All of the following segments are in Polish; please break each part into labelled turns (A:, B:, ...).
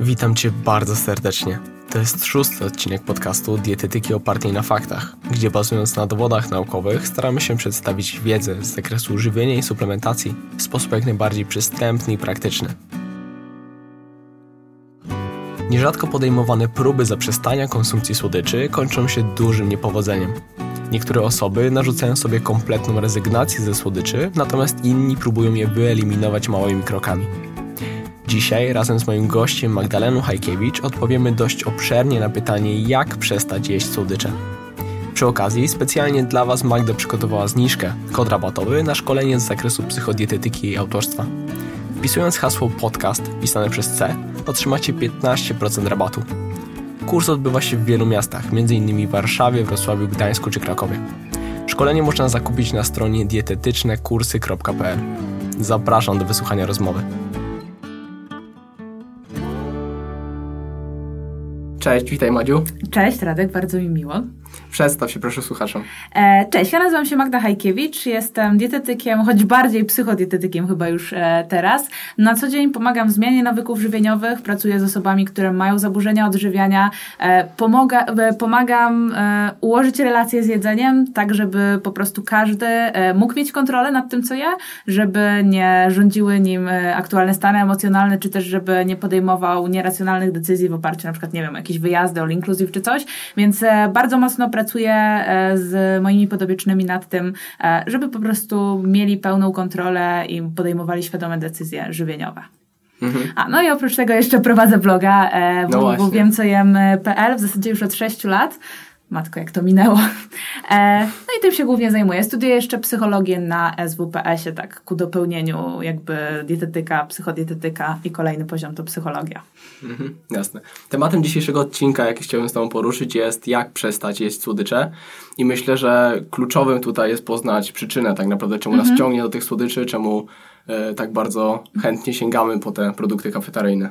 A: Witam Cię bardzo serdecznie. To jest szósty odcinek podcastu Dietetyki opartej na faktach, gdzie bazując na dowodach naukowych staramy się przedstawić wiedzę z zakresu żywienia i suplementacji w sposób jak najbardziej przystępny i praktyczny. Nierzadko podejmowane próby zaprzestania konsumpcji słodyczy kończą się dużym niepowodzeniem. Niektóre osoby narzucają sobie kompletną rezygnację ze słodyczy, natomiast inni próbują je wyeliminować małymi krokami. Dzisiaj razem z moim gościem Magdaleną Hajkiewicz odpowiemy dość obszernie na pytanie, jak przestać jeść słodycze. Przy okazji specjalnie dla Was Magda przygotowała zniżkę, kod rabatowy na szkolenie z zakresu psychodietetyki jej autorstwa. Wpisując hasło podcast pisane przez C, otrzymacie 15% rabatu. Kurs odbywa się w wielu miastach, m.in. Warszawie, Wrocławiu, Gdańsku czy Krakowie. Szkolenie można zakupić na stronie dietetycznekursy.pl. Zapraszam do wysłuchania rozmowy. Cześć, witaj Madziu.
B: Cześć Radek, bardzo mi miło.
A: Przedstaw się proszę słuchaczom.
B: E, cześć, ja nazywam się Magda Hajkiewicz, jestem dietetykiem, choć bardziej psychodietetykiem chyba już e, teraz. Na co dzień pomagam w zmianie nawyków żywieniowych, pracuję z osobami, które mają zaburzenia odżywiania, e, pomaga, e, pomagam e, ułożyć relacje z jedzeniem, tak żeby po prostu każdy e, mógł mieć kontrolę nad tym, co je, żeby nie rządziły nim aktualne stany emocjonalne, czy też żeby nie podejmował nieracjonalnych decyzji w oparciu na przykład, nie wiem, jakieś wyjazdy, all inclusive czy coś, więc bardzo mocno pracuję e, z moimi podobiecznymi nad tym, e, żeby po prostu mieli pełną kontrolę i podejmowali świadome decyzje żywieniowe. Mhm. A, no i oprócz tego jeszcze prowadzę bloga e, no wiem co jem.pl w zasadzie już od 6 lat. Matko, jak to minęło. E, no i tym się głównie zajmuję. Studiuję jeszcze psychologię na SWPS-ie, tak ku dopełnieniu jakby dietetyka, psychodietetyka i kolejny poziom to psychologia.
A: Mhm, jasne. Tematem dzisiejszego odcinka, jaki chciałbym z Tobą poruszyć jest jak przestać jeść słodycze i myślę, że kluczowym tutaj jest poznać przyczynę tak naprawdę, czemu mhm. nas ciągnie do tych słodyczy, czemu tak bardzo chętnie sięgamy po te produkty kafetaryjne.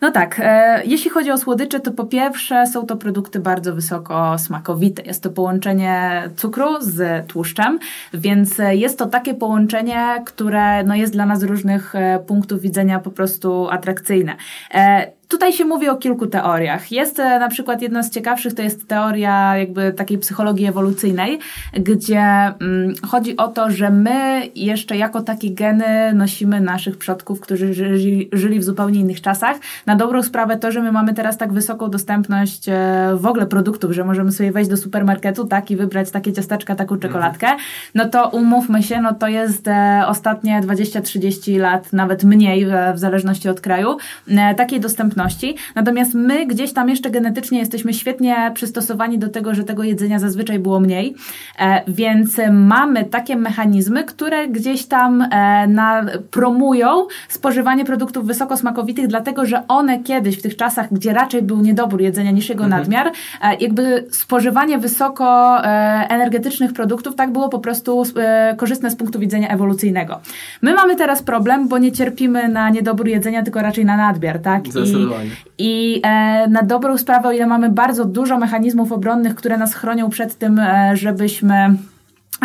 B: No tak, e, jeśli chodzi o słodycze, to po pierwsze są to produkty bardzo wysoko smakowite. Jest to połączenie cukru z tłuszczem, więc jest to takie połączenie, które no, jest dla nas z różnych e, punktów widzenia po prostu atrakcyjne. Tutaj się mówi o kilku teoriach. Jest e, na przykład jedna z ciekawszych, to jest teoria jakby takiej psychologii ewolucyjnej, gdzie mm, chodzi o to, że my jeszcze jako takie geny nosimy naszych przodków, którzy żyli, żyli w zupełnie innych czasach. Na dobrą sprawę to, że my mamy teraz tak wysoką dostępność e, w ogóle produktów, że możemy sobie wejść do supermarketu tak i wybrać takie ciasteczka, taką mhm. czekoladkę, no to umówmy się, no to jest e, ostatnie 20-30 lat, nawet mniej w zależności od kraju, takiej dostępności Natomiast my gdzieś tam jeszcze genetycznie jesteśmy świetnie przystosowani do tego, że tego jedzenia zazwyczaj było mniej, e, więc mamy takie mechanizmy, które gdzieś tam e, na, promują spożywanie produktów wysokosmakowitych, dlatego że one kiedyś w tych czasach, gdzie raczej był niedobór jedzenia niż jego mhm. nadmiar, e, jakby spożywanie wysoko energetycznych produktów tak było po prostu korzystne z punktu widzenia ewolucyjnego. My mamy teraz problem, bo nie cierpimy na niedobór jedzenia, tylko raczej na nadmiar, tak?
A: I
B: i e, na dobrą sprawę, o ile mamy bardzo dużo mechanizmów obronnych, które nas chronią przed tym, e, żebyśmy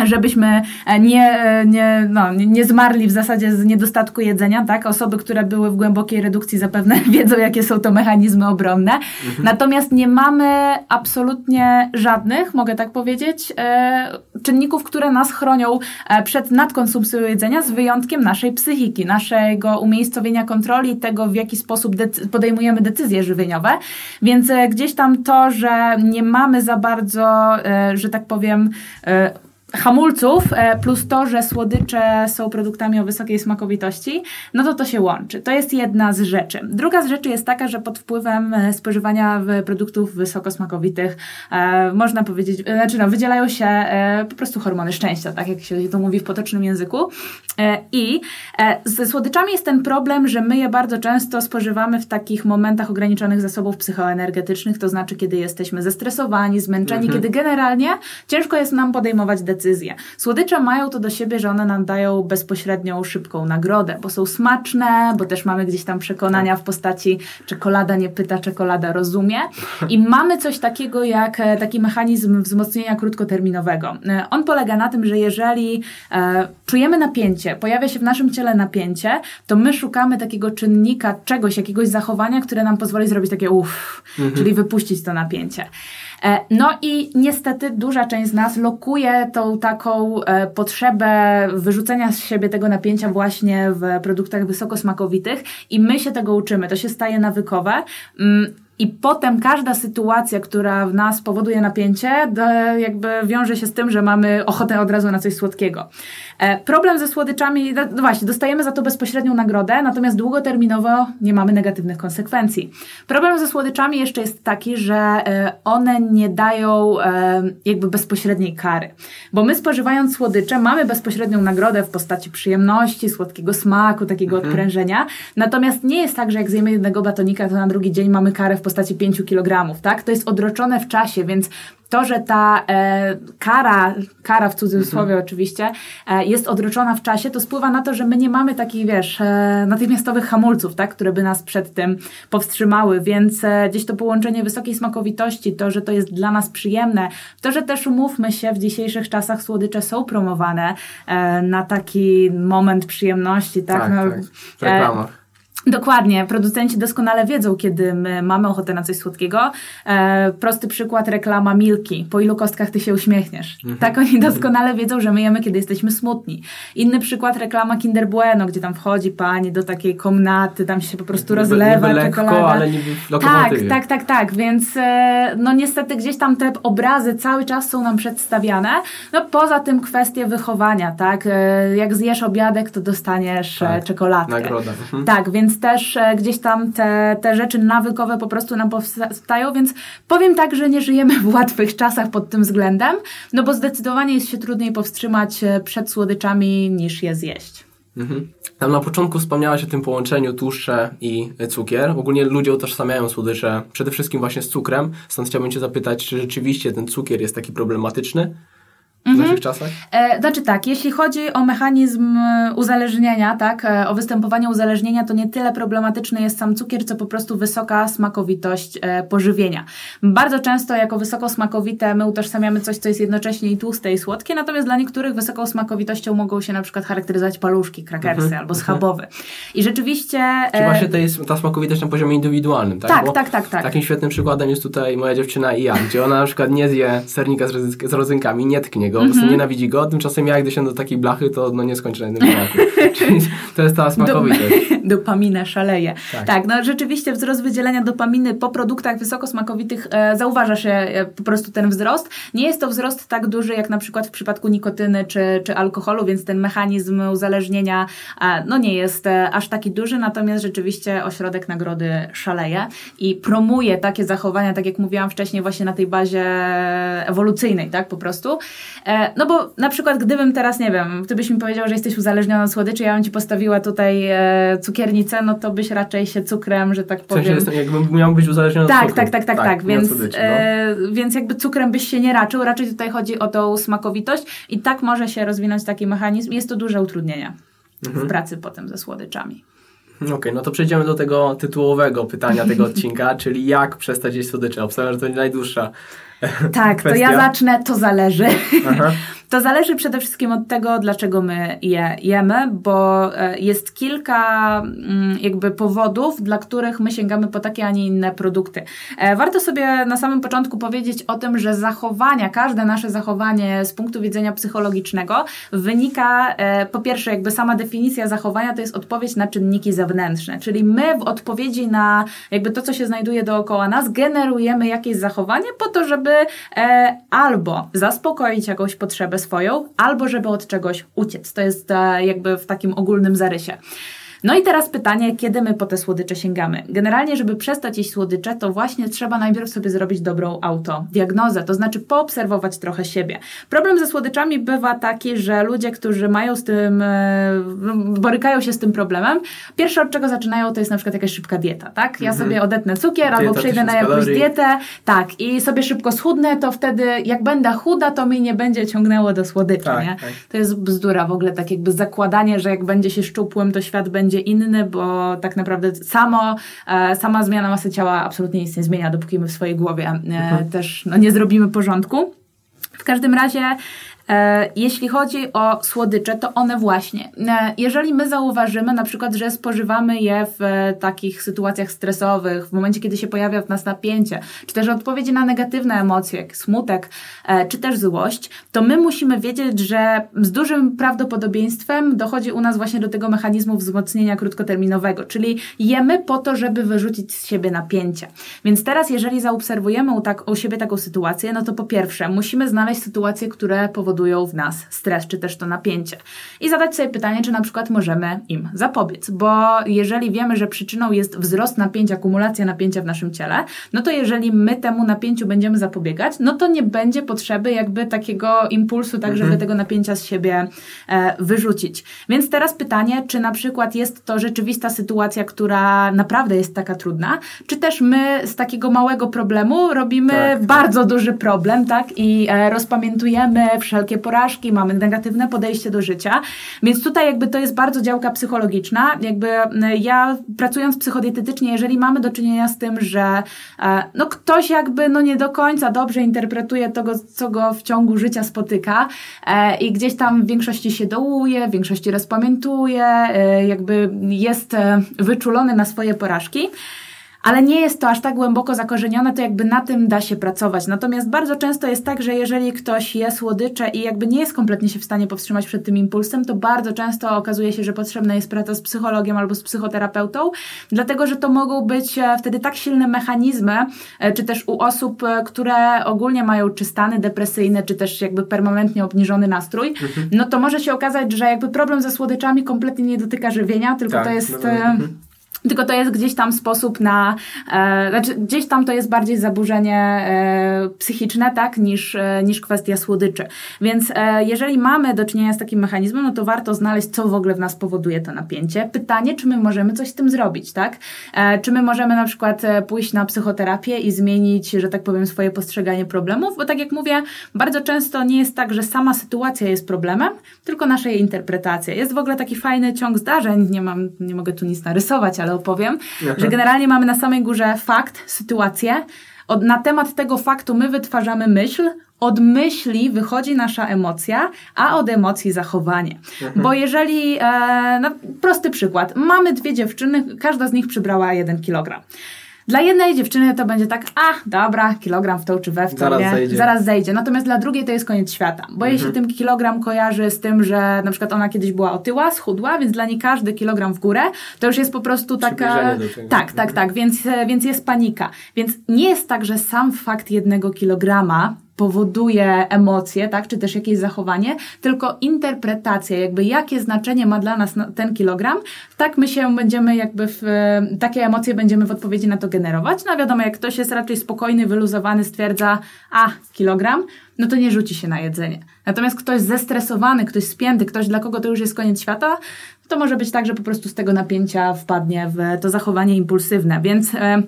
B: żebyśmy e, nie, e, nie, no, nie zmarli w zasadzie z niedostatku jedzenia, tak? Osoby, które były w głębokiej redukcji zapewne wiedzą, jakie są to mechanizmy obronne. Mhm. Natomiast nie mamy absolutnie żadnych, mogę tak powiedzieć, e, czynników, które nas chronią przed nadkonsumpcją jedzenia, z wyjątkiem naszej psychiki, naszego umiejscowienia kontroli, tego w jaki sposób decy podejmujemy decyzje żywieniowe. Więc gdzieś tam to, że nie mamy za bardzo, że tak powiem, hamulców, e, plus to, że słodycze są produktami o wysokiej smakowitości, no to to się łączy. To jest jedna z rzeczy. Druga z rzeczy jest taka, że pod wpływem e, spożywania produktów wysokosmakowitych e, można powiedzieć, znaczy no, wydzielają się e, po prostu hormony szczęścia, tak jak się to mówi w potocznym języku. E, I ze słodyczami jest ten problem, że my je bardzo często spożywamy w takich momentach ograniczonych zasobów psychoenergetycznych, to znaczy kiedy jesteśmy zestresowani, zmęczeni, mhm. kiedy generalnie ciężko jest nam podejmować decyzje decyzje. Słodycze mają to do siebie, że one nam dają bezpośrednią, szybką nagrodę, bo są smaczne, bo też mamy gdzieś tam przekonania w postaci czekolada nie pyta, czekolada rozumie. I mamy coś takiego jak e, taki mechanizm wzmocnienia krótkoterminowego. E, on polega na tym, że jeżeli e, czujemy napięcie, pojawia się w naszym ciele napięcie, to my szukamy takiego czynnika, czegoś, jakiegoś zachowania, które nam pozwoli zrobić takie uff, mhm. czyli wypuścić to napięcie. E, no i niestety duża część z nas lokuje tą taką e, potrzebę wyrzucenia z siebie tego napięcia właśnie w produktach wysokosmakowitych i my się tego uczymy. To się staje nawykowe. I potem każda sytuacja, która w nas powoduje napięcie, jakby wiąże się z tym, że mamy ochotę od razu na coś słodkiego. E, problem ze słodyczami, no, no właśnie, dostajemy za to bezpośrednią nagrodę, natomiast długoterminowo nie mamy negatywnych konsekwencji. Problem ze słodyczami jeszcze jest taki, że e, one nie dają e, jakby bezpośredniej kary. Bo my spożywając słodycze mamy bezpośrednią nagrodę w postaci przyjemności, słodkiego smaku, takiego mhm. odprężenia. Natomiast nie jest tak, że jak zjemy jednego batonika, to na drugi dzień mamy karę w postaci 5 kg, tak? To jest odroczone w czasie, więc to, że ta e, kara, kara w cudzysłowie mhm. oczywiście, e, jest odroczona w czasie, to spływa na to, że my nie mamy takich, wiesz, e, natychmiastowych hamulców, tak, które by nas przed tym powstrzymały, więc e, gdzieś to połączenie wysokiej smakowitości, to, że to jest dla nas przyjemne, to, że też umówmy się, w dzisiejszych czasach słodycze są promowane e, na taki moment przyjemności, tak,
A: tak, no, tak. w reklamach.
B: Dokładnie, producenci doskonale wiedzą, kiedy my mamy ochotę na coś słodkiego. E, prosty przykład, reklama Milki. Po ilu kostkach ty się uśmiechniesz? Mhm. Tak oni doskonale wiedzą, że my jemy, kiedy jesteśmy smutni. Inny przykład, reklama Kinder Bueno, gdzie tam wchodzi pani do takiej komnaty, tam się po prostu niby, rozlewa niby lekko, czekolada.
A: ale niby w
B: Tak, tak, tak, tak, więc e, no niestety gdzieś tam te obrazy cały czas są nam przedstawiane. No poza tym kwestie wychowania, tak? E, jak zjesz obiadek, to dostaniesz e, tak, czekoladkę.
A: Nagroda. Mhm.
B: Tak, więc też e, gdzieś tam te, te rzeczy nawykowe po prostu nam powstają, więc powiem tak, że nie żyjemy w łatwych czasach pod tym względem, no bo zdecydowanie jest się trudniej powstrzymać e, przed słodyczami niż je zjeść.
A: Mhm. Tam na początku wspomniałaś o tym połączeniu tłuszcze i cukier. Ogólnie ludzie utożsamiają słodycze przede wszystkim właśnie z cukrem, stąd chciałbym Cię zapytać, czy rzeczywiście ten cukier jest taki problematyczny? W mhm. naszych czasach?
B: E, znaczy tak, jeśli chodzi o mechanizm e, uzależnienia, tak, e, o występowanie uzależnienia, to nie tyle problematyczny jest sam cukier, co po prostu wysoka smakowitość e, pożywienia. Bardzo często jako wysoko smakowite my utożsamiamy coś, co jest jednocześnie i tłuste i słodkie, natomiast dla niektórych wysoką smakowitością mogą się na przykład charakteryzować paluszki, krakersy mhm. albo mhm. schabowy. I rzeczywiście...
A: Czy właśnie to jest ta smakowitość na poziomie indywidualnym, tak?
B: Tak, Bo tak, tak, tak.
A: Takim świetnym przykładem jest tutaj moja dziewczyna i ja, gdzie ona na przykład nie zje sernika z, z rodzynkami, nie tknie go, go, mm -hmm. nienawidzi go, tymczasem ja, gdy się do takiej blachy, to no nie skończę na jednym braku. To jest ta smakowitość.
B: Dopamina szaleje. Tak. tak. no rzeczywiście wzrost wydzielenia dopaminy po produktach wysokosmakowitych e, zauważa się e, po prostu ten wzrost. Nie jest to wzrost tak duży, jak na przykład w przypadku nikotyny czy, czy alkoholu, więc ten mechanizm uzależnienia e, no nie jest e, aż taki duży, natomiast rzeczywiście ośrodek nagrody szaleje i promuje takie zachowania, tak jak mówiłam wcześniej, właśnie na tej bazie ewolucyjnej, tak, po prostu. E, no bo na przykład gdybym teraz, nie wiem, gdybyś mi powiedział, że jesteś uzależniona od słodyczy, ja bym Ci postawiła tutaj e, cukiernicę, no to byś raczej się cukrem, że tak powiem... W
A: sensie jestem, jakbym miał być uzależniony
B: tak,
A: od cukru.
B: Tak, tak, tak, tak, tak, więc, słodyczy, no. e, więc jakby cukrem byś się nie raczył, raczej tutaj chodzi o tą smakowitość i tak może się rozwinąć taki mechanizm. Jest to duże utrudnienie mhm. w pracy potem ze słodyczami.
A: Okej, okay, no to przejdziemy do tego tytułowego pytania tego odcinka, czyli jak przestać jeść słodycze. Obstawiam, że to nie najdłuższa
B: tak, to ja zacznę, to zależy. To zależy przede wszystkim od tego, dlaczego my je jemy, bo e, jest kilka mm, jakby powodów, dla których my sięgamy po takie, a nie inne produkty. E, warto sobie na samym początku powiedzieć o tym, że zachowania, każde nasze zachowanie z punktu widzenia psychologicznego wynika, e, po pierwsze, jakby sama definicja zachowania to jest odpowiedź na czynniki zewnętrzne, czyli my w odpowiedzi na jakby to, co się znajduje dookoła nas, generujemy jakieś zachowanie po to, żeby albo zaspokoić jakąś potrzebę swoją, albo żeby od czegoś uciec. To jest e, jakby w takim ogólnym zarysie. No i teraz pytanie, kiedy my po te słodycze sięgamy? Generalnie, żeby przestać jeść słodycze, to właśnie trzeba najpierw sobie zrobić dobrą autodiagnozę, to znaczy poobserwować trochę siebie. Problem ze słodyczami bywa taki, że ludzie, którzy mają z tym, e, borykają się z tym problemem, pierwsze od czego zaczynają to jest na przykład jakaś szybka dieta, tak? Ja mhm. sobie odetnę cukier dieta albo przejdę na jakąś kalorii. dietę, tak, i sobie szybko schudnę, to wtedy jak będę chuda, to mi nie będzie ciągnęło do słodyczy, tak, nie? Tak. To jest bzdura w ogóle, tak jakby zakładanie, że jak będzie się szczupłym, to świat będzie inny, bo tak naprawdę samo, e, sama zmiana masy ciała absolutnie nic nie zmienia, dopóki my w swojej głowie mhm. też no, nie zrobimy porządku. W każdym razie jeśli chodzi o słodycze, to one właśnie. E, jeżeli my zauważymy na przykład, że spożywamy je w e, takich sytuacjach stresowych, w momencie, kiedy się pojawia w nas napięcie, czy też odpowiedzi na negatywne emocje, jak smutek, czy też złość, to my musimy wiedzieć, że z dużym prawdopodobieństwem dochodzi u nas właśnie do tego mechanizmu wzmocnienia krótkoterminowego, czyli jemy po to, żeby wyrzucić z siebie napięcie. Więc teraz, jeżeli zaobserwujemy u, tak, u siebie taką sytuację, no to po pierwsze, musimy znaleźć sytuacje, które powodują powodują w nas stres czy też to napięcie. I zadać sobie pytanie, czy na przykład możemy im zapobiec, bo jeżeli wiemy, że przyczyną jest wzrost napięcia, akumulacja napięcia w naszym ciele, no to jeżeli my temu napięciu będziemy zapobiegać, no to nie będzie potrzeby jakby takiego impulsu, tak, żeby mhm. tego napięcia z siebie e, wyrzucić. Więc teraz pytanie, czy na przykład jest to rzeczywista sytuacja, która naprawdę jest taka trudna, czy też my z takiego małego problemu robimy tak. bardzo duży problem, tak, i e, rozpamiętujemy wszelkie wszelkie porażki, mamy negatywne podejście do życia, więc tutaj jakby to jest bardzo działka psychologiczna, jakby ja pracując psychodietetycznie, jeżeli mamy do czynienia z tym, że e, no ktoś jakby no nie do końca dobrze interpretuje tego, co go w ciągu życia spotyka e, i gdzieś tam w większości się dołuje, w większości rozpamiętuje, e, jakby jest wyczulony na swoje porażki, ale nie jest to aż tak głęboko zakorzenione, to jakby na tym da się pracować. Natomiast bardzo często jest tak, że jeżeli ktoś je słodycze i jakby nie jest kompletnie się w stanie powstrzymać przed tym impulsem, to bardzo często okazuje się, że potrzebna jest praca z psychologiem albo z psychoterapeutą, dlatego że to mogą być e, wtedy tak silne mechanizmy, e, czy też u osób, e, które ogólnie mają czy stany depresyjne, czy też jakby permanentnie obniżony nastrój, mhm. no to może się okazać, że jakby problem ze słodyczami kompletnie nie dotyka żywienia, tylko tak, to jest... No, no, mhm tylko to jest gdzieś tam sposób na, e, znaczy gdzieś tam to jest bardziej zaburzenie e, psychiczne, tak, niż, e, niż kwestia słodyczy. Więc e, jeżeli mamy do czynienia z takim mechanizmem, no to warto znaleźć, co w ogóle w nas powoduje to napięcie. Pytanie, czy my możemy coś z tym zrobić, tak? E, czy my możemy na przykład e, pójść na psychoterapię i zmienić, że tak powiem, swoje postrzeganie problemów, bo tak jak mówię, bardzo często nie jest tak, że sama sytuacja jest problemem, tylko nasza jej interpretacja. Jest w ogóle taki fajny ciąg zdarzeń, nie mam, nie mogę tu nic narysować, ale opowiem, Aha. że generalnie mamy na samej górze fakt, sytuację. Od, na temat tego faktu my wytwarzamy myśl, od myśli wychodzi nasza emocja, a od emocji zachowanie. Mhm. Bo jeżeli, e, no, prosty przykład, mamy dwie dziewczyny, każda z nich przybrała jeden kilogram. Dla jednej dziewczyny to będzie tak, a dobra, kilogram w tą czy we w to, zaraz, nie? Zejdzie. zaraz zejdzie. Natomiast dla drugiej to jest koniec świata. Bo mhm. jeśli ten kilogram kojarzy z tym, że na przykład ona kiedyś była otyła, schudła, więc dla niej każdy kilogram w górę, to już jest po prostu taka... Tak, tak, tak, więc, więc jest panika. Więc nie jest tak, że sam fakt jednego kilograma powoduje emocje, tak, czy też jakieś zachowanie, tylko interpretacja, jakby jakie znaczenie ma dla nas ten kilogram, tak my się będziemy jakby w, takie emocje będziemy w odpowiedzi na to generować. No wiadomo, jak ktoś jest raczej spokojny, wyluzowany, stwierdza, a, kilogram, no to nie rzuci się na jedzenie. Natomiast ktoś zestresowany, ktoś spięty, ktoś dla kogo to już jest koniec świata, to może być tak, że po prostu z tego napięcia wpadnie w to zachowanie impulsywne, więc... E,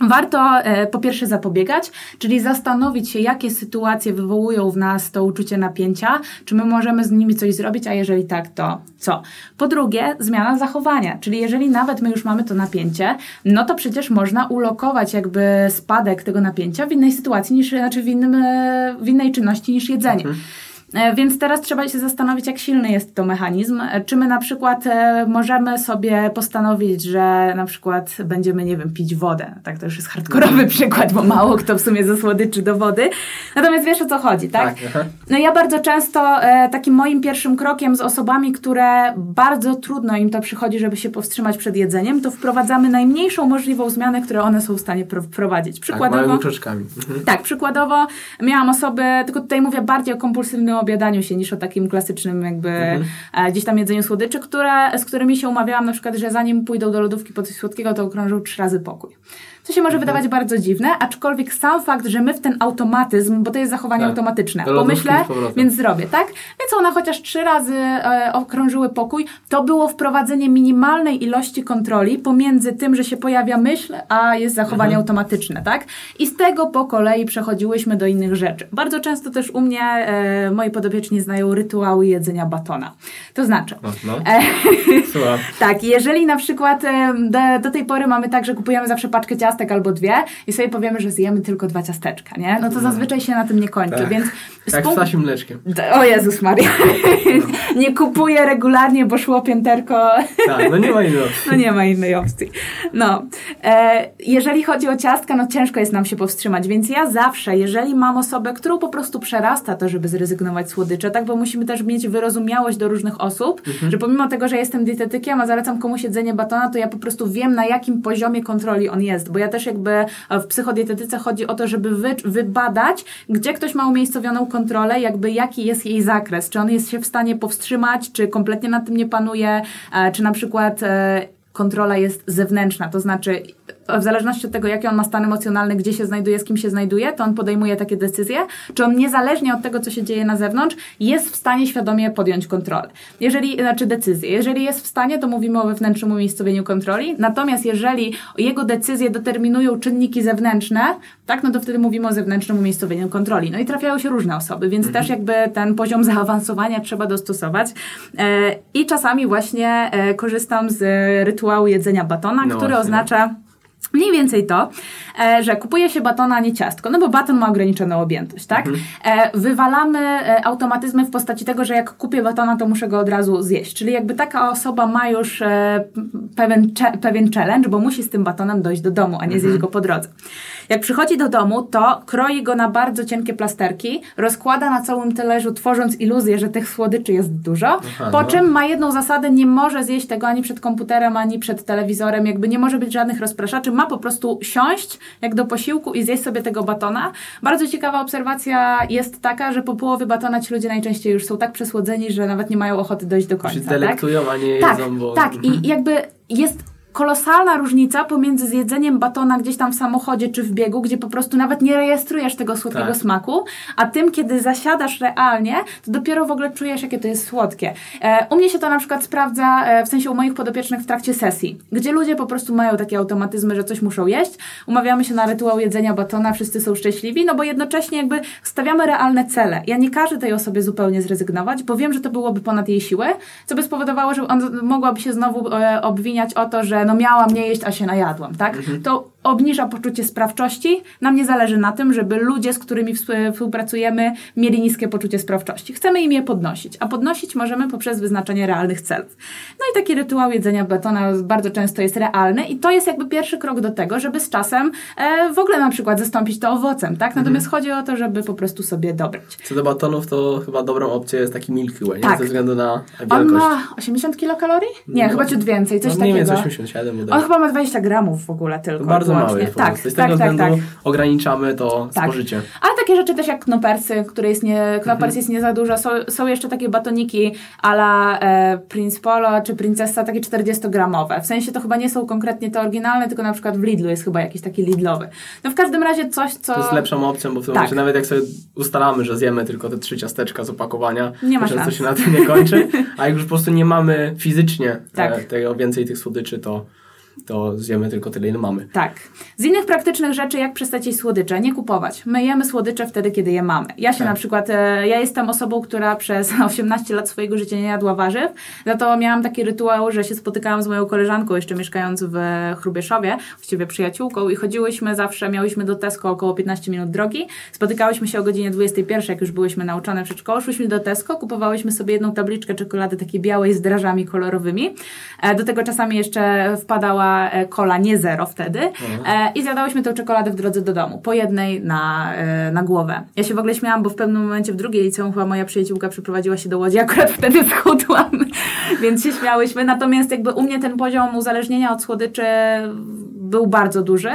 B: Warto e, po pierwsze zapobiegać, czyli zastanowić się, jakie sytuacje wywołują w nas to uczucie napięcia, czy my możemy z nimi coś zrobić, a jeżeli tak, to co? Po drugie, zmiana zachowania, czyli jeżeli nawet my już mamy to napięcie, no to przecież można ulokować jakby spadek tego napięcia w innej sytuacji niż, znaczy w, innym, e, w innej czynności niż jedzenie. Mhm. E, więc teraz trzeba się zastanowić, jak silny jest to mechanizm. E, czy my na przykład e, możemy sobie postanowić, że na przykład będziemy, nie wiem, pić wodę. Tak, to już jest hardkorowy przykład, bo mało kto w sumie ze słodyczy do wody. Natomiast wiesz o co chodzi, tak? tak no ja bardzo często takim moim pierwszym krokiem z osobami, które bardzo trudno im to przychodzi, żeby się powstrzymać przed jedzeniem, to wprowadzamy najmniejszą możliwą zmianę, którą one są w stanie wprowadzić.
A: Przykładowo. Tak, małymi.
B: Mhm. Tak, przykładowo miałam osoby, tylko tutaj mówię bardziej o kompulsywnym obiadaniu się niż o takim klasycznym jakby mhm. E, gdzieś tam jedzeniu słodyczy, które, z którymi się umawiałam na przykład, że zanim pójdą do lodówki po coś słodkiego, to okrążą trzy razy pokój. Co się może mhm. wydawać bardzo dziwne, aczkolwiek sam fakt, że my w ten automatyzm, bo to jest zachowanie tak. automatyczne, pomyślę, więc zrobię, tak? Więc one chociaż trzy razy e, okrążyły pokój, to było wprowadzenie minimalnej ilości kontroli pomiędzy tym, że się pojawia myśl, a jest zachowanie mhm. automatyczne, tak? I z tego po kolei przechodziłyśmy do innych rzeczy. Bardzo często też u mnie e, moi podobieczni znają rytuały jedzenia batona. To znaczy, no. e, tak, jeżeli na przykład e, do, do tej pory mamy tak, że kupujemy zawsze paczkę ciast ciastek albo dwie i sobie powiemy, że zjemy tylko dwa ciasteczka, nie? No to zazwyczaj się na tym nie kończy,
A: tak.
B: więc...
A: Tak, z ptasim mleczkiem.
B: O Jezus Maria. nie kupuję regularnie, bo szło pięterko.
A: tak, no nie ma innej opcji.
B: no nie ma innej opcji. No. E, jeżeli chodzi o ciastka, no ciężko jest nam się powstrzymać, więc ja zawsze, jeżeli mam osobę, którą po prostu przerasta to, żeby zrezygnować słodycze, tak, bo musimy też mieć wyrozumiałość do różnych osób, mhm. że pomimo tego, że jestem dietetykiem, a zalecam komuś jedzenie batona, to ja po prostu wiem, na jakim poziomie kontroli on jest, bo ja też jakby w psychodietetyce chodzi o to, żeby wy, wybadać, gdzie ktoś ma umiejscowioną kontrolę, jakby jaki jest jej zakres, czy on jest się w stanie powstrzymać, czy kompletnie nad tym nie panuje, e, czy na przykład e, kontrola jest zewnętrzna, to znaczy w zależności od tego, jaki on ma stan emocjonalny, gdzie się znajduje, z kim się znajduje, to on podejmuje takie decyzje, czy on niezależnie od tego, co się dzieje na zewnątrz, jest w stanie świadomie podjąć kontrolę. Jeżeli, znaczy decyzję. Jeżeli jest w stanie, to mówimy o wewnętrznym umiejscowieniu kontroli, natomiast jeżeli jego decyzje determinują czynniki zewnętrzne, tak, no to wtedy mówimy o zewnętrznym umiejscowieniu kontroli. No i trafiają się różne osoby, więc mhm. też jakby ten poziom zaawansowania trzeba dostosować. E, I czasami właśnie e, korzystam z rytuału jedzenia batona, no który właśnie. oznacza Mniej więcej to, e, że kupuje się batona, a nie ciastko, no bo baton ma ograniczoną objętość, tak? Mhm. E, wywalamy e, automatyzmy w postaci tego, że jak kupię batona, to muszę go od razu zjeść. Czyli jakby taka osoba ma już pewien, pewien challenge, bo musi z tym batonem dojść do domu, a nie zjeść mhm. go po drodze. Jak przychodzi do domu, to kroi go na bardzo cienkie plasterki, rozkłada na całym talerzu, tworząc iluzję, że tych słodyczy jest dużo, Aha, po no. czym ma jedną zasadę, nie może zjeść tego ani przed komputerem, ani przed telewizorem, jakby nie może być żadnych rozpraszaczy, ma po prostu siąść jak do posiłku i zjeść sobie tego batona. Bardzo ciekawa obserwacja jest taka, że po połowie batona ci ludzie najczęściej już są tak przesłodzeni, że nawet nie mają ochoty dojść do końca. Się
A: delektują,
B: tak?
A: a nie
B: tak,
A: jedzą,
B: bo... Tak, i jakby jest kolosalna różnica pomiędzy zjedzeniem batona gdzieś tam w samochodzie czy w biegu, gdzie po prostu nawet nie rejestrujesz tego słodkiego tak. smaku, a tym, kiedy zasiadasz realnie, to dopiero w ogóle czujesz, jakie to jest słodkie. E, u mnie się to na przykład sprawdza, e, w sensie u moich podopiecznych w trakcie sesji, gdzie ludzie po prostu mają takie automatyzmy, że coś muszą jeść, umawiamy się na rytuał jedzenia batona, wszyscy są szczęśliwi, no bo jednocześnie jakby stawiamy realne cele. Ja nie każę tej osobie zupełnie zrezygnować, bo wiem, że to byłoby ponad jej siłę, co by spowodowało, że on mogłaby się znowu e, obwiniać o to, że no miałam nie jeść, a się najadłam, tak? Mhm. To obniża poczucie sprawczości. Nam nie zależy na tym, żeby ludzie, z którymi współpracujemy, mieli niskie poczucie sprawczości. Chcemy im je podnosić, a podnosić możemy poprzez wyznaczenie realnych celów. No i taki rytuał jedzenia betona bardzo często jest realny i to jest jakby pierwszy krok do tego, żeby z czasem e, w ogóle na przykład zastąpić to owocem, tak? Natomiast mhm. chodzi o to, żeby po prostu sobie dobrać.
A: Co do batonów, to chyba dobrą opcją jest taki Milky Way,
B: tak.
A: ze względu na wielkość.
B: On ma 80 kilokalorii? Nie, no, chyba ciut więcej, coś
A: no,
B: takiego.
A: Nie wiem, 87
B: On chyba ma 20 gramów w ogóle tylko. To
A: bardzo mały jest tak, Z tego tak, względu tak, tak. ograniczamy to tak. spożycie.
B: Ale takie rzeczy też jak knopersy, które jest nie, knopers mhm. jest nie za dużo. Są, są jeszcze takie batoniki ala e, Prince Polo czy Princessa, takie 40-gramowe. W sensie to chyba nie są konkretnie te oryginalne, tylko na przykład w Lidlu jest chyba jakiś taki Lidlowy. No w każdym razie coś, co...
A: To jest lepszą opcją, bo w tym tak. momencie nawet jak sobie ustalamy, że zjemy tylko te trzy ciasteczka z opakowania, nie ma często się na tym nie kończy, a jak już po prostu nie mamy fizycznie tak. e, tego, więcej tych słodyczy, to to zjemy tylko tyle, ile mamy.
B: Tak. Z innych praktycznych rzeczy, jak przestać jeść słodycze? Nie kupować. My jemy słodycze wtedy, kiedy je mamy. Ja się tak. na przykład, e, ja jestem osobą, która przez 18 lat swojego życia nie jadła warzyw, za to miałam taki rytuał, że się spotykałam z moją koleżanką, jeszcze mieszkając w Chrubieszowie, właściwie przyjaciółką i chodziłyśmy zawsze, miałyśmy do Tesco około 15 minut drogi, spotykałyśmy się o godzinie 21, jak już byłyśmy nauczone przedszkolu, szłyśmy do Tesco, kupowałyśmy sobie jedną tabliczkę czekolady takiej białej z drażami kolorowymi. E, do tego czasami jeszcze wpadała kola e, nie zero wtedy mhm. e, i zjadałyśmy tę czekoladę w drodze do domu, po jednej na, e, na głowę. Ja się w ogóle śmiałam, bo w pewnym momencie w drugiej liceum chyba moja przyjaciółka przeprowadziła się do Łodzi, akurat wtedy schudłam, więc się śmiałyśmy. Natomiast jakby u mnie ten poziom uzależnienia od słodyczy był bardzo duży.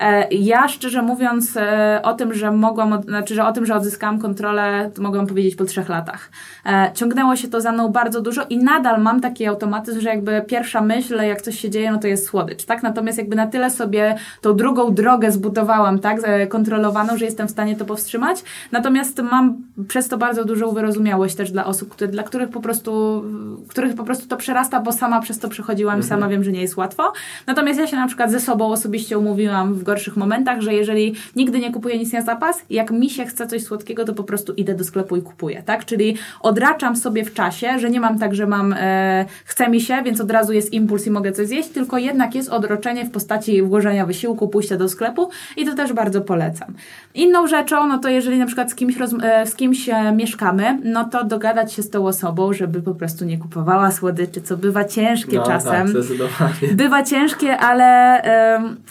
B: E, ja szczerze mówiąc e, o tym, że mogłam, znaczy, że o tym, że odzyskałam kontrolę, to mogłam powiedzieć po trzech latach. E, ciągnęło się to za mną bardzo dużo i nadal mam taki automatyzm, że jakby pierwsza myśl, jak coś się dzieje, no to jest słodycz, tak? Natomiast jakby na tyle sobie tą drugą drogę zbudowałam, tak? Kontrolowaną, że jestem w stanie to powstrzymać. Natomiast mam przez to bardzo dużą wyrozumiałość też dla osób, które, dla których po prostu, których po prostu to przerasta, bo sama przez to przechodziłam mhm. i sama wiem, że nie jest łatwo. Natomiast ja się na przykład ze sobą osobiście umówiłam w gorszych momentach, że jeżeli nigdy nie kupuję nic na zapas, jak mi się chce coś słodkiego, to po prostu idę do sklepu i kupuję, tak? Czyli odraczam sobie w czasie, że nie mam tak, że mam, e, chce mi się, więc od razu jest impuls i mogę coś zjeść, tylko jednak jest odroczenie w postaci włożenia wysiłku, pójścia do sklepu i to też bardzo polecam. Inną rzeczą, no to jeżeli na przykład z kimś, roz, e, z kimś e, mieszkamy, no to dogadać się z tą osobą, żeby po prostu nie kupowała słodyczy, co bywa ciężkie
A: no,
B: czasem.
A: Tak.
B: Bywa ciężkie, ale,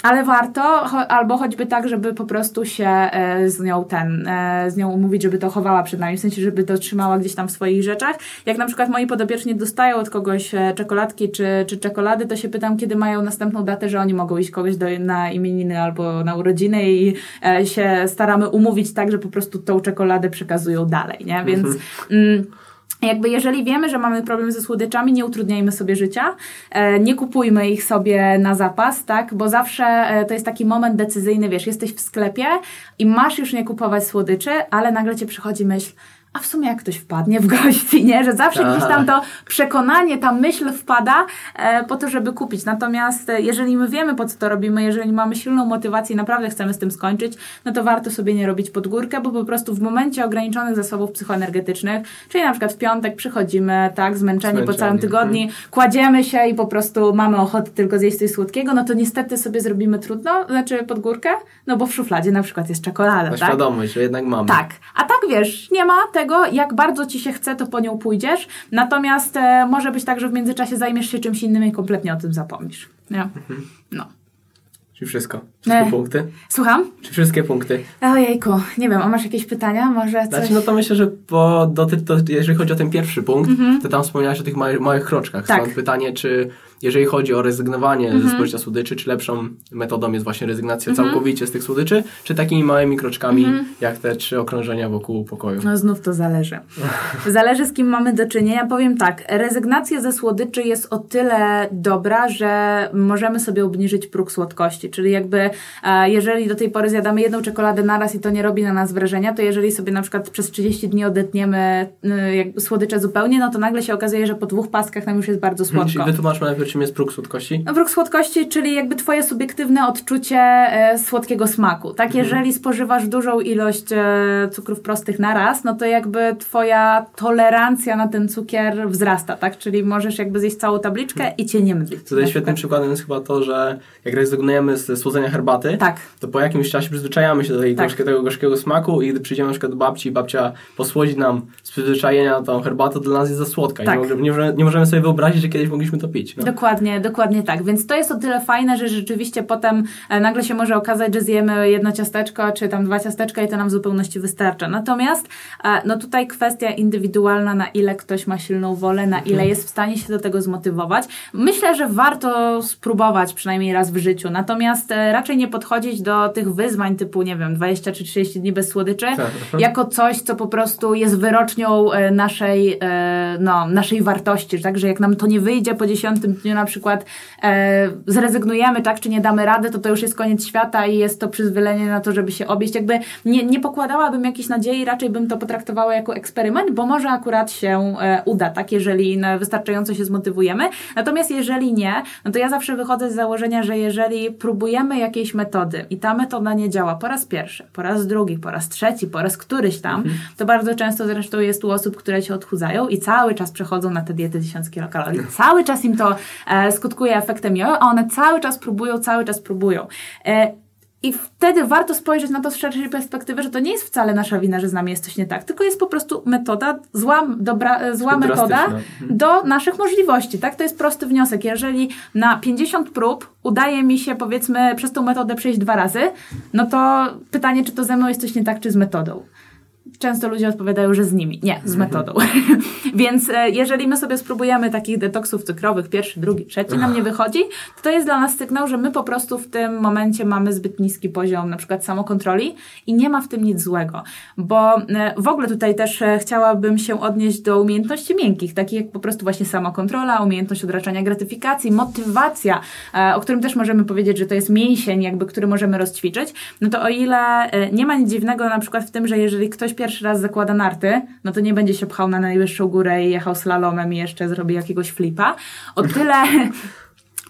B: ale warto, albo choćby tak, żeby po prostu się e, z nią ten, z nią umówić, żeby to chowała przed nami, w sensie, żeby to trzymała gdzieś tam w swoich rzeczach. Jak na przykład moi podopieczni dostają od kogoś czekoladki czy, czy czekolady, to się pytam, kiedy mają następną datę, że oni mogą iść kogoś do, na imieniny albo na urodziny i się staramy umówić tak, że po prostu tą czekoladę przekazują dalej, nie? Więc... Mhm. Mm, jakby jeżeli wiemy, że mamy problem ze słodyczami, nie utrudniajmy sobie życia, e, nie kupujmy ich sobie na zapas, tak, bo zawsze e, to jest taki moment decyzyjny, wiesz, jesteś w sklepie i masz już nie kupować słodyczy, ale nagle cię przychodzi myśl, a w sumie jak ktoś wpadnie w gości, nie? Że zawsze gdzieś tam to przekonanie, ta myśl wpada e, po to, żeby kupić. Natomiast e, jeżeli my wiemy, po co to robimy, jeżeli mamy silną motywację i naprawdę chcemy z tym skończyć, no to warto sobie nie robić pod górkę, bo po prostu w momencie ograniczonych zasobów psychoenergetycznych, czyli na przykład w piątek przychodzimy, tak, zmęczeni, zmęczeni. po całym tygodniu, hmm. kładziemy się i po prostu mamy ochotę tylko zjeść coś słodkiego, no to niestety sobie zrobimy trudno, znaczy pod górkę, no bo w szufladzie na przykład jest czekolada,
A: Na
B: tak?
A: świadomość, że jednak mamy.
B: Tak. A tak wiesz, nie ma tego tego, jak bardzo ci się chce, to po nią pójdziesz. Natomiast e, może być tak, że w międzyczasie zajmiesz się czymś innym i kompletnie o tym zapomnisz. Nie? Mhm. No.
A: Czy wszystko? Wszystkie punkty?
B: Słucham?
A: Czy wszystkie punkty?
B: Ojejku, nie wiem, a masz jakieś pytania? Może coś?
A: Znaczy, no to myślę, że po, do, to, jeżeli chodzi o ten pierwszy punkt, mhm. to tam wspomniałaś o tych małych, małych kroczkach. Tak. Stąd pytanie, czy jeżeli chodzi o rezygnowanie mm -hmm. ze mhm. spożycia słodyczy, czy lepszą metodą jest właśnie rezygnacja mm -hmm. całkowicie z tych słodyczy, czy takimi małymi kroczkami, mm -hmm. jak te trzy okrążenia wokół pokoju?
B: No znów to zależy. zależy z kim mamy do czynienia. Powiem tak, rezygnacja ze słodyczy jest o tyle dobra, że możemy sobie obniżyć próg słodkości, czyli jakby e, jeżeli do tej pory zjadamy jedną czekoladę naraz i to nie robi na nas wrażenia, to jeżeli sobie na przykład przez 30 dni odetniemy y, słodycze zupełnie, no to nagle się okazuje, że po dwóch paskach nam już jest bardzo słodko.
A: Czyli wytłumaczmy najpierw, czym jest próg słodkości?
B: No, próg słodkości, czyli jakby twoje subiektywne odczucie e, słodkiego smaku. Tak, mhm. jeżeli spożywasz dużą ilość e, cukrów prostych na raz, no to jakby twoja tolerancja na ten cukier wzrasta, tak? Czyli możesz jakby zjeść całą tabliczkę mhm. i cię nie mdli.
A: Tutaj świetnym przykładem jest chyba to, że jak rezygnujemy z słodzenia herbaty,
B: tak.
A: to po jakimś czasie przyzwyczajamy się do tej tak. tego gorzkiego smaku i gdy przyjdziemy na przykład do babci i babcia posłodzi nam z przyzwyczajenia tą herbatę, to dla nas jest za słodka. Tak. Nie, możemy, nie, możemy sobie wyobrazić, że kiedyś mogliśmy to pić.
B: No. Dokładnie, dokładnie tak. Więc to jest o tyle fajne, że rzeczywiście potem e, nagle się może okazać, że zjemy jedno ciasteczko, czy tam dwa ciasteczka i to nam w zupełności wystarcza. Natomiast e, no tutaj kwestia indywidualna, na ile ktoś ma silną wolę, na ile mhm. jest w stanie się do tego zmotywować. Myślę, że warto spróbować przynajmniej raz w życiu. Natomiast e, raczej nie podchodzić do tych wyzwań typu, nie wiem, 20 czy 30 dni bez słodyczy, tak. jako coś, co po prostu jest wyrocznią naszej, no, naszej wartości. Także jak nam to nie wyjdzie po 10 dniu na przykład e, zrezygnujemy, tak, czy nie damy rady, to to już jest koniec świata i jest to przyzwolenie na to, żeby się obieść. Jakby nie, nie pokładałabym jakiejś nadziei, raczej bym to potraktowała jako eksperyment, bo może akurat się e, uda, tak, jeżeli wystarczająco się zmotywujemy. Natomiast jeżeli nie, no to ja zawsze wychodzę z założenia, że jeżeli próbujemy jakiejś metody i ta metoda nie działa po raz pierwszy, po raz drugi, po raz trzeci, po raz któryś tam, mhm. to bardzo często zresztą jest tu osób, które się odchudzają i cały czas przechodzą na te diety 1000 kilokalorii. Cały czas im to skutkuje efektem jojo, a one cały czas próbują, cały czas próbują. E, I wtedy warto spojrzeć na to z szerszej perspektywy, że to nie jest wcale nasza wina, że z nami jest coś nie tak, tylko jest po prostu metoda, zła, dobra, e, zła metoda mhm. do naszych możliwości. Tak? To jest prosty wniosek. Jeżeli na 50 prób udaje mi się, powiedzmy, przez tą metodę przejść dwa razy, no to pytanie, czy to ze mną jest coś nie tak, czy z metodą często ludzie odpowiadają, że z nimi. Nie, z metodą. Więc e, jeżeli my sobie spróbujemy takich detoksów cukrowych, pierwszy, drugi, trzeci nam nie wychodzi, to to jest dla nas sygnał, że my po prostu w tym momencie mamy zbyt niski poziom na przykład samokontroli i nie ma w tym nic złego. Bo e, w ogóle tutaj też e, chciałabym się odnieść do umiejętności miękkich, takich jak po prostu właśnie samokontrola, umiejętność odraczania gratyfikacji, motywacja, o którym też możemy powiedzieć, że to jest mięsień, jakby, który możemy rozćwiczyć, no to o ile nie ma nic dziwnego na przykład w tym, że jeżeli ktoś pierwszy raz zakłada narty, no to nie będzie się pchał na najwyższą górę i jechał slalomem i jeszcze zrobi jakiegoś flipa. O tyle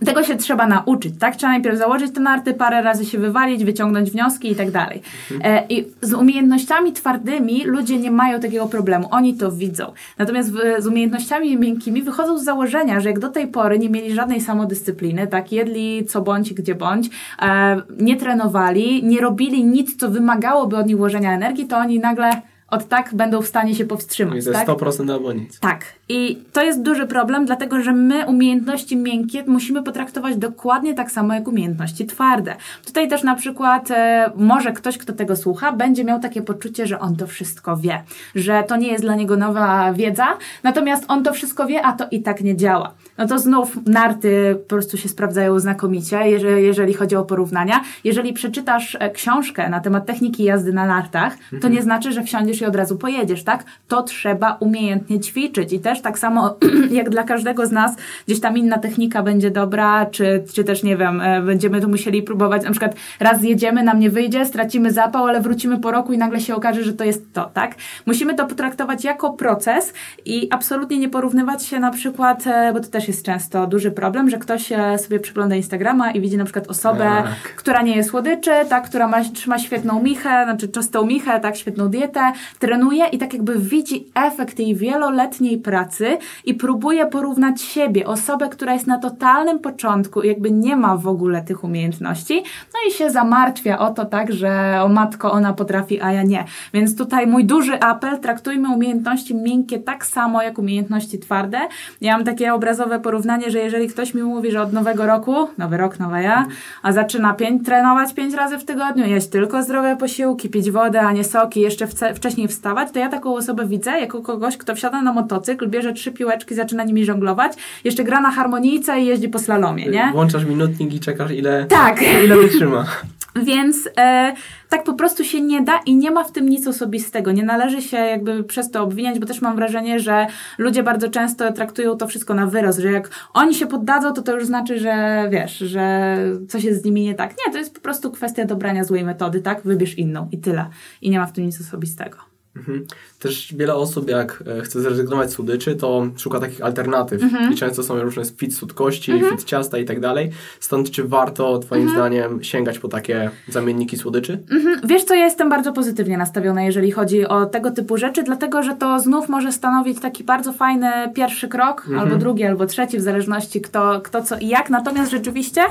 B: tego się trzeba nauczyć, tak? Trzeba najpierw założyć te narty, parę razy się wywalić, wyciągnąć wnioski i tak dalej. E, I z umiejętnościami twardymi ludzie nie mają takiego problemu, oni to widzą. Natomiast w, z umiejętnościami miękkimi wychodzą z założenia, że jak do tej pory nie mieli żadnej samodyscypliny, tak? Jedli co bądź, gdzie bądź, e, nie trenowali, nie robili nic, co wymagałoby od nich włożenia energii, to oni nagle od tak będą w stanie się powstrzymać. I
A: to
B: tak?
A: 100% albo nic.
B: Tak. I to jest duży problem, dlatego że my umiejętności miękkie musimy potraktować dokładnie tak samo jak umiejętności twarde. Tutaj też na przykład e, może ktoś, kto tego słucha, będzie miał takie poczucie, że on to wszystko wie, że to nie jest dla niego nowa wiedza, natomiast on to wszystko wie, a to i tak nie działa. No to znów narty po prostu się sprawdzają znakomicie, jeżeli, jeżeli chodzi o porównania. Jeżeli przeczytasz e, książkę na temat techniki jazdy na nartach, to mhm. nie znaczy, że wsiądziesz i od razu pojedziesz, tak? To trzeba umiejętnie ćwiczyć i też tak samo jak dla każdego z nas gdzieś tam inna technika będzie dobra, czy, czy też nie wiem, e, będziemy tu musieli próbować, na przykład raz zjedziemy, nam nie wyjdzie, stracimy zapał, ale wrócimy po roku i nagle się okaże, że to jest to, tak? Musimy to potraktować jako proces i absolutnie nie porównywać się na przykład, e, bo to też jest często duży problem, że ktoś e, sobie przegląda Instagrama i widzi na przykład osobę, tak. która nie jest słodyczy, tak, która ma, trzyma świetną michę, znaczy czystą michę, tak, świetną dietę, trenuje i tak jakby widzi efekt jej wieloletniej pracy i próbuje porównać siebie, osobę, która jest na totalnym początku i jakby nie ma w ogóle tych umiejętności, no i się zamartwia o to tak, że o matko ona potrafi, a ja nie. Więc tutaj mój duży apel, traktujmy umiejętności miękkie tak samo jak umiejętności twarde. Ja mam takie obrazowe porównanie, że jeżeli ktoś mi mówi, że od nowego roku, nowy rok, nowa ja, a zaczyna pięć, trenować pięć razy w tygodniu, jeść tylko zdrowe posiłki, pić wodę, a nie soki, jeszcze wcześniej wstawać, to ja taką osobę widzę jako kogoś, kto wsiada na motocykl, bierze trzy piłeczki, zaczyna nimi żonglować, jeszcze gra na harmonijce i jeździ po slalomie, nie?
A: Włączasz minutnik i czekasz ile,
B: tak.
A: ile wytrzyma.
B: Więc e, tak po prostu się nie da i nie ma w tym nic osobistego. Nie należy się jakby przez to obwiniać, bo też mam wrażenie, że ludzie bardzo często traktują to wszystko na wyrost, że jak oni się poddadzą, to to już znaczy, że wiesz, że coś jest z nimi nie tak. Nie, to jest po prostu kwestia dobrania złej metody, tak? Wybierz inną i tyle. I nie ma w tym nic osobistego.
A: Mhm. Też wiele osób, jak e, chce zrezygnować z słodyczy, to szuka takich alternatyw. Mhm. I często są różne fit słodkości, mhm. fit ciasta i tak dalej. Stąd czy warto, Twoim mhm. zdaniem, sięgać po takie zamienniki słodyczy?
B: Mhm. Wiesz co, ja jestem bardzo pozytywnie nastawiona, jeżeli chodzi o tego typu rzeczy, dlatego że to znów może stanowić taki bardzo fajny pierwszy krok, mhm. albo drugi, albo trzeci, w zależności kto, kto co i jak. Natomiast rzeczywiście.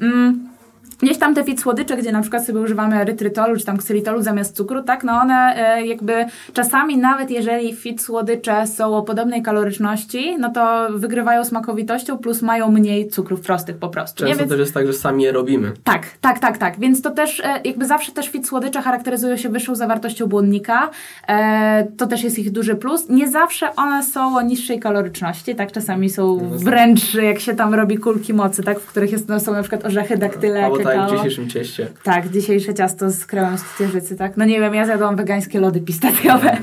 B: Mm, Gdzieś tam te fit słodycze, gdzie na przykład sobie używamy erytrytolu czy tam ksylitolu zamiast cukru, tak, no one e, jakby czasami nawet jeżeli fit słodycze są o podobnej kaloryczności, no to wygrywają smakowitością plus mają mniej cukrów prostych po prostu.
A: Często
B: nie? Więc...
A: też jest tak, że sami je robimy.
B: Tak, tak, tak, tak. Więc to też e, jakby zawsze też fit słodycze charakteryzują się wyższą zawartością błonnika. E, to też jest ich duży plus. Nie zawsze one są o niższej kaloryczności, tak, czasami są no wręcz jak się tam robi kulki mocy, tak, w których jest, no, są na przykład orzechy daktyle,
A: tak, w dzisiejszym cieście.
B: Tak, dzisiejsze ciasto z kremem z ciecierzycy, tak? No nie wiem, ja zjadłam wegańskie lody pistacjowe.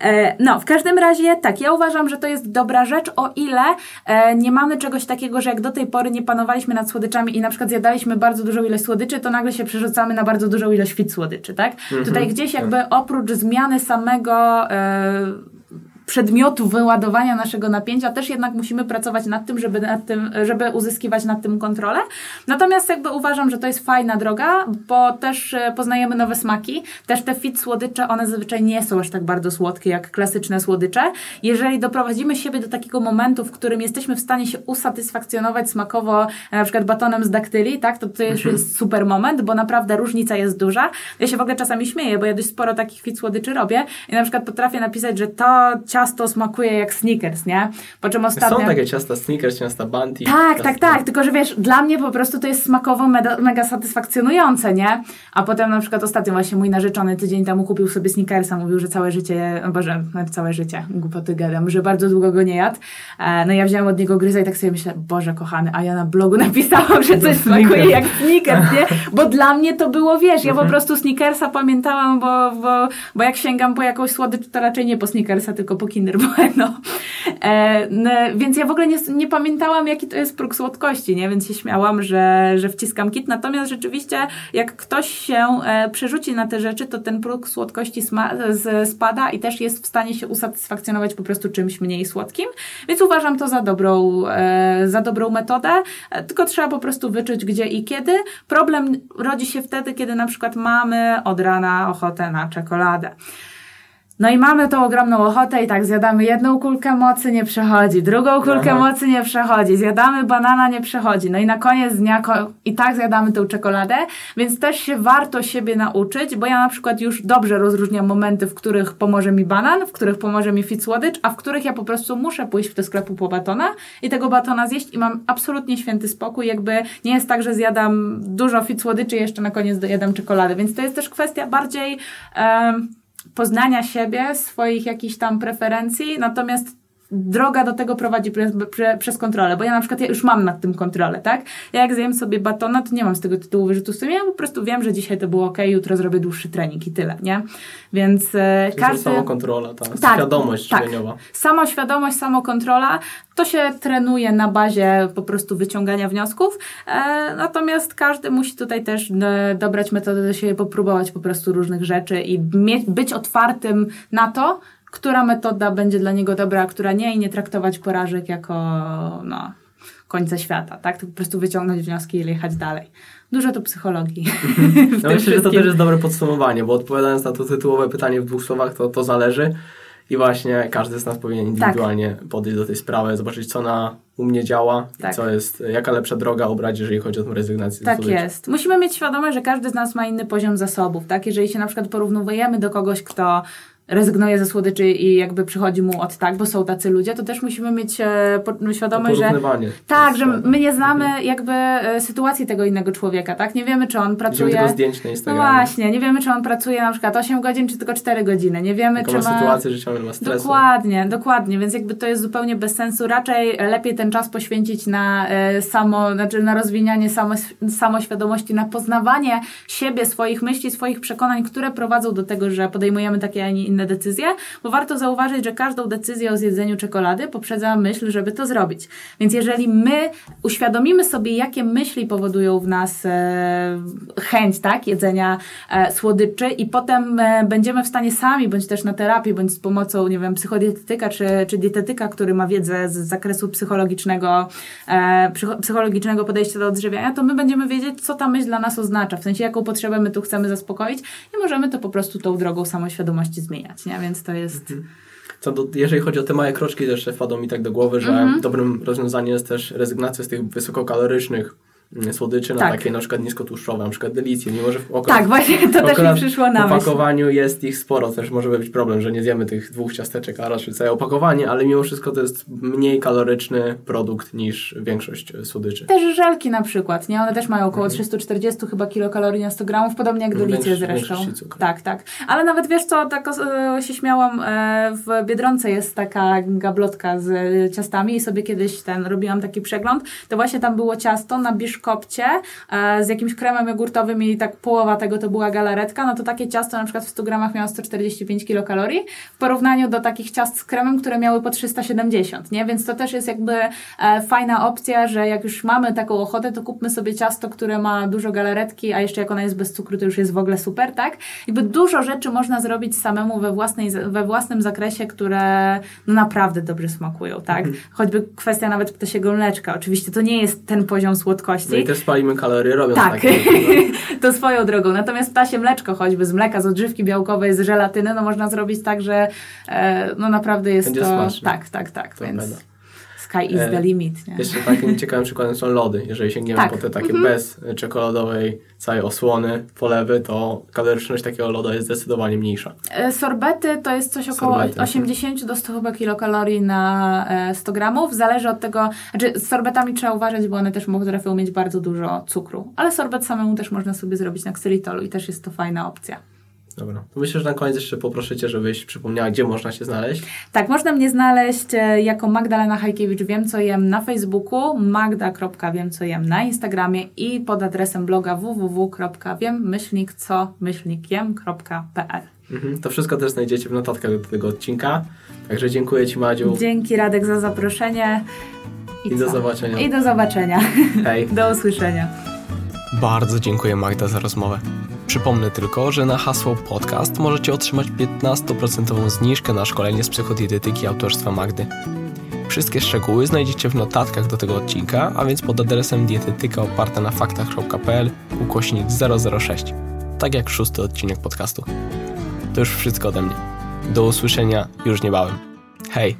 B: E, no, w każdym razie tak, ja uważam, że to jest dobra rzecz, o ile e, nie mamy czegoś takiego, że jak do tej pory nie panowaliśmy nad słodyczami i na przykład zjadaliśmy bardzo dużą ilość słodyczy, to nagle się przerzucamy na bardzo dużą ilość fit słodyczy, tak? Mhm, Tutaj gdzieś jakby tak. oprócz zmiany samego e, przedmiotu wyładowania naszego napięcia, też jednak musimy pracować nad tym, żeby, nad tym, żeby uzyskiwać nad tym kontrolę. Natomiast jakby uważam, że to jest fajna droga, bo też e, poznajemy nowe smaki. Też te fit słodycze, one zazwyczaj nie są aż tak bardzo słodkie jak klasyczne słodycze. Jeżeli doprowadzimy siebie do takiego momentu, w którym jesteśmy w stanie się usatysfakcjonować smakowo e, na przykład batonem z daktyli, tak, to to jest mhm. super moment, bo naprawdę różnica jest duża. Ja się w ogóle czasami śmieję, bo ja dość sporo takich fit słodyczy robię i na przykład potrafię napisać, że to ciasto smakuje jak Snickers, nie? Po czym ostatnio...
A: Są takie ciasta Snickers, ciasta Bunty.
B: Tak, tak, tak, tylko że wiesz, dla mnie po prostu to jest smakowo mega, mega satysfakcjonujące, nie? A potem na przykład ostatnio właśnie mój narzeczony tydzień temu kupił sobie Snickersa, mówił, że całe życie, boże, całe życie, głupoty gadam, że bardzo długo go nie jadł. E, no ja wziąłem od niego gryza i tak sobie myślę, Boże kochany, a ja na blogu napisałam, że coś smakuje jak Snickers, nie? Bo dla mnie to było, wiesz, ja po mhm. prostu Snickersa pamiętałam, bo, bo, bo jak sięgam po jakąś słodycz, to raczej nie po Snickersa, tylko po Kinder Bueno. E, no, więc ja w ogóle nie, nie pamiętałam, jaki to jest próg słodkości, nie? Więc się śmiałam, że, że wciskam kit. Natomiast rzeczywiście, jak ktoś się e, przerzuci na te rzeczy, to ten próg słodkości z, spada i też jest w stanie się usatysfakcjonować po prostu czymś mniej słodkim. Więc uważam to za dobrą, e, za dobrą metodę, e, tylko trzeba po prostu wyczuć gdzie i kiedy. Problem rodzi się wtedy, kiedy na przykład mamy od rana ochotę na czekoladę. No i mamy tą ogromną ochotę i tak zjadamy jedną kulkę mocy, nie przechodzi, drugą kulkę Aha. mocy nie przechodzi, zjadamy banana, nie przechodzi. No i na koniec dnia i tak zjadamy tą czekoladę, więc też się warto siebie nauczyć, bo ja na przykład już dobrze rozróżniam momenty, w których pomoże mi banan, w których pomoże mi fit słodycz, a w których ja po prostu muszę pójść do sklepu po batona i tego batona zjeść i mam absolutnie święty spokój, jakby nie jest tak, że zjadam dużo fit słodyczy i jeszcze na koniec dojadam czekoladę, więc to jest też kwestia bardziej... Um, poznania siebie, swoich jakichś tam preferencji, natomiast droga do tego prowadzi przez, przez kontrolę, bo ja na przykład ja już mam nad tym kontrolę, tak? Ja jak zjem sobie batona, to nie mam z tego tytułu wyrzutu sumienia, po prostu wiem, że dzisiaj to było ok, jutro zrobię dłuższy trening i tyle, nie? Więc e,
A: Czyli każdy... samokontrola, ta tak, świadomość tak,
B: żywieniowa. Samoświadomość, samokontrola, to się trenuje na bazie po prostu wyciągania wniosków, e, natomiast każdy musi tutaj też e, dobrać metodę do siebie, popróbować po prostu różnych rzeczy i mieć, być otwartym na to, która metoda będzie dla niego dobra, a która nie i nie traktować porażek jako no, końca świata, tak? To po prostu wyciągnąć wnioski i jechać dalej. Dużo to psychologii.
A: Ja myślę, że to też jest dobre podsumowanie, bo odpowiadając na to tytułowe pytanie w dwóch słowach, to to zależy. I właśnie każdy z nas powinien indywidualnie tak. podejść do tej sprawy, zobaczyć, co na u mnie działa, tak. co jest, jaka lepsza droga obrać, jeżeli chodzi o tę rezygnację.
B: Tak jest. Musimy mieć świadomość, że każdy z nas ma inny poziom zasobów, tak? Jeżeli się na przykład porównujemy do kogoś, kto rezygnuje ze słodyczy i jakby przychodzi mu od tak, bo są tacy ludzie, to też musimy mieć e, no, świadomość, że tak, że my nie znamy jakby e, sytuacji tego innego człowieka, tak? Nie wiemy, czy on pracuje...
A: Widzimy zdjęć na Instagramie.
B: No właśnie, nie wiemy, czy on pracuje na przykład 8 godzin, czy tylko 4 godziny. Nie wiemy,
A: Jaką
B: czy
A: ma... sytuację życiową, ma stresu.
B: Dokładnie, dokładnie, więc jakby to jest zupełnie bez sensu. Raczej lepiej ten czas poświęcić na e, samo, znaczy na rozwijanie samo, samoświadomości, na poznawanie siebie, swoich myśli, swoich przekonań, które prowadzą do tego, że podejmujemy takie, a nie inne decyzje, bo warto zauważyć, że każdą decyzję o zjedzeniu czekolady poprzedza myśl, żeby to zrobić. Więc jeżeli my uświadomimy sobie, jakie myśli powodują w nas e, chęć tak, jedzenia e, słodyczy i potem e, będziemy w stanie sami, bądź też na terapii, bądź z pomocą, nie wiem, psychodietetyka czy, czy dietetyka, który ma wiedzę z zakresu psychologicznego, e, psychologicznego podejścia do odżywiania, to my będziemy wiedzieć, co ta myśl dla nas oznacza, w sensie jaką potrzebę my tu chcemy zaspokoić i możemy to po prostu tą drogą samoświadomości zmieniać, nie? Więc to jest... Mhm.
A: Co do, jeżeli chodzi o te małe kroczki, jeszcze wpadło mi tak do głowy, że mhm. dobrym rozwiązaniem jest też rezygnacja z tych wysokokalorycznych słodyczy na tak. takie na przykład niskotłuszczowe, na przykład delicje, mimo że w
B: Tak, właśnie to też mi przyszło na
A: myśl. W opakowaniu jest ich sporo, też może być problem, że nie zjemy tych dwóch ciasteczek, a raczej całe opakowanie, ale mimo wszystko to jest mniej kaloryczny produkt niż większość słodyczy.
B: Też żelki na przykład, nie? One też mają około mhm. 340 chyba kilokalorii na 100 gramów, podobnie jak delicje zresztą. Tak, tak. Ale nawet wiesz co, tak e, się śmiałam, e, w Biedronce jest taka gablotka z ciastami i sobie kiedyś ten, robiłam taki przegląd, to właśnie tam było ciasto na bisz kopcie e, z jakimś kremem jogurtowym i tak połowa tego to była galaretka, no to takie ciasto na przykład w 100 gramach miało 145 kilokalorii w porównaniu do takich ciast z kremem, które miały po 370, nie? Więc to też jest jakby e, fajna opcja, że jak już mamy taką ochotę, to kupmy sobie ciasto, które ma dużo galaretki, a jeszcze jak ona jest bez cukru, to już jest w ogóle super, tak? Jakby dużo rzeczy można zrobić samemu we, własnej, we własnym zakresie, które no naprawdę dobrze smakują, tak? Mhm. Choćby kwestia nawet ptasiego mleczka. Oczywiście to nie jest ten poziom słodkości,
A: no i też spalimy kalorie robiąc
B: tak. to swoją drogą. Natomiast ptasie mleczko choćby z mleka, z odżywki białkowej, z żelatyny, no można zrobić tak, że e, no naprawdę jest
A: Będzie
B: to...
A: Smaczne.
B: Tak, tak, tak. To więc... Sky is the limit. Nie?
A: Jeszcze takim ciekawym przykładem są lody. Jeżeli sięgniemy
B: Tak.
A: po te takie bez czekoladowej całej osłony polewy, to kaloryczność takiego loda jest zdecydowanie mniejsza.
B: E, Sorbety to jest coś około
A: Sorbety,
B: 80 do 100 chyba kilokalorii na e, 100 gramów. Zależy od tego, znaczy z sorbetami trzeba uważać, bo one też potrafią mieć bardzo dużo cukru. Ale sorbet samemu też można sobie zrobić na ksylitolu i też jest to fajna opcja.
A: Dobra. To myślę, że na koniec jeszcze poproszę Cię, żebyś przypomniała, gdzie można się znaleźć.
B: Tak, można mnie znaleźć e, jako Magdalena Hajkiewicz Wiem Co Jem na Facebooku, magda.wiem co jem na Instagramie i pod adresem bloga www.wiem-co-jem.pl
A: Mhm. To wszystko też znajdziecie w notatkach do tego odcinka. Także dziękuję Ci, Madziu.
B: Dzięki Radek za zaproszenie.
A: I do
B: co?
A: zobaczenia.
B: I do zobaczenia.
A: Hej.
B: Do usłyszenia.
A: Bardzo dziękuję Magda za rozmowę. Przypomnę tylko, że na hasło podcast możecie otrzymać 15% zniżkę na szkolenie z psychodietetyki autorstwa Magdy. Wszystkie szczegóły znajdziecie w notatkach do tego odcinka, a więc pod adresem dietetyka oparta na faktach.pl ukośnik 006, tak jak szósty odcinek podcastu. To już wszystko ode mnie. Do usłyszenia już niebawem. Hej!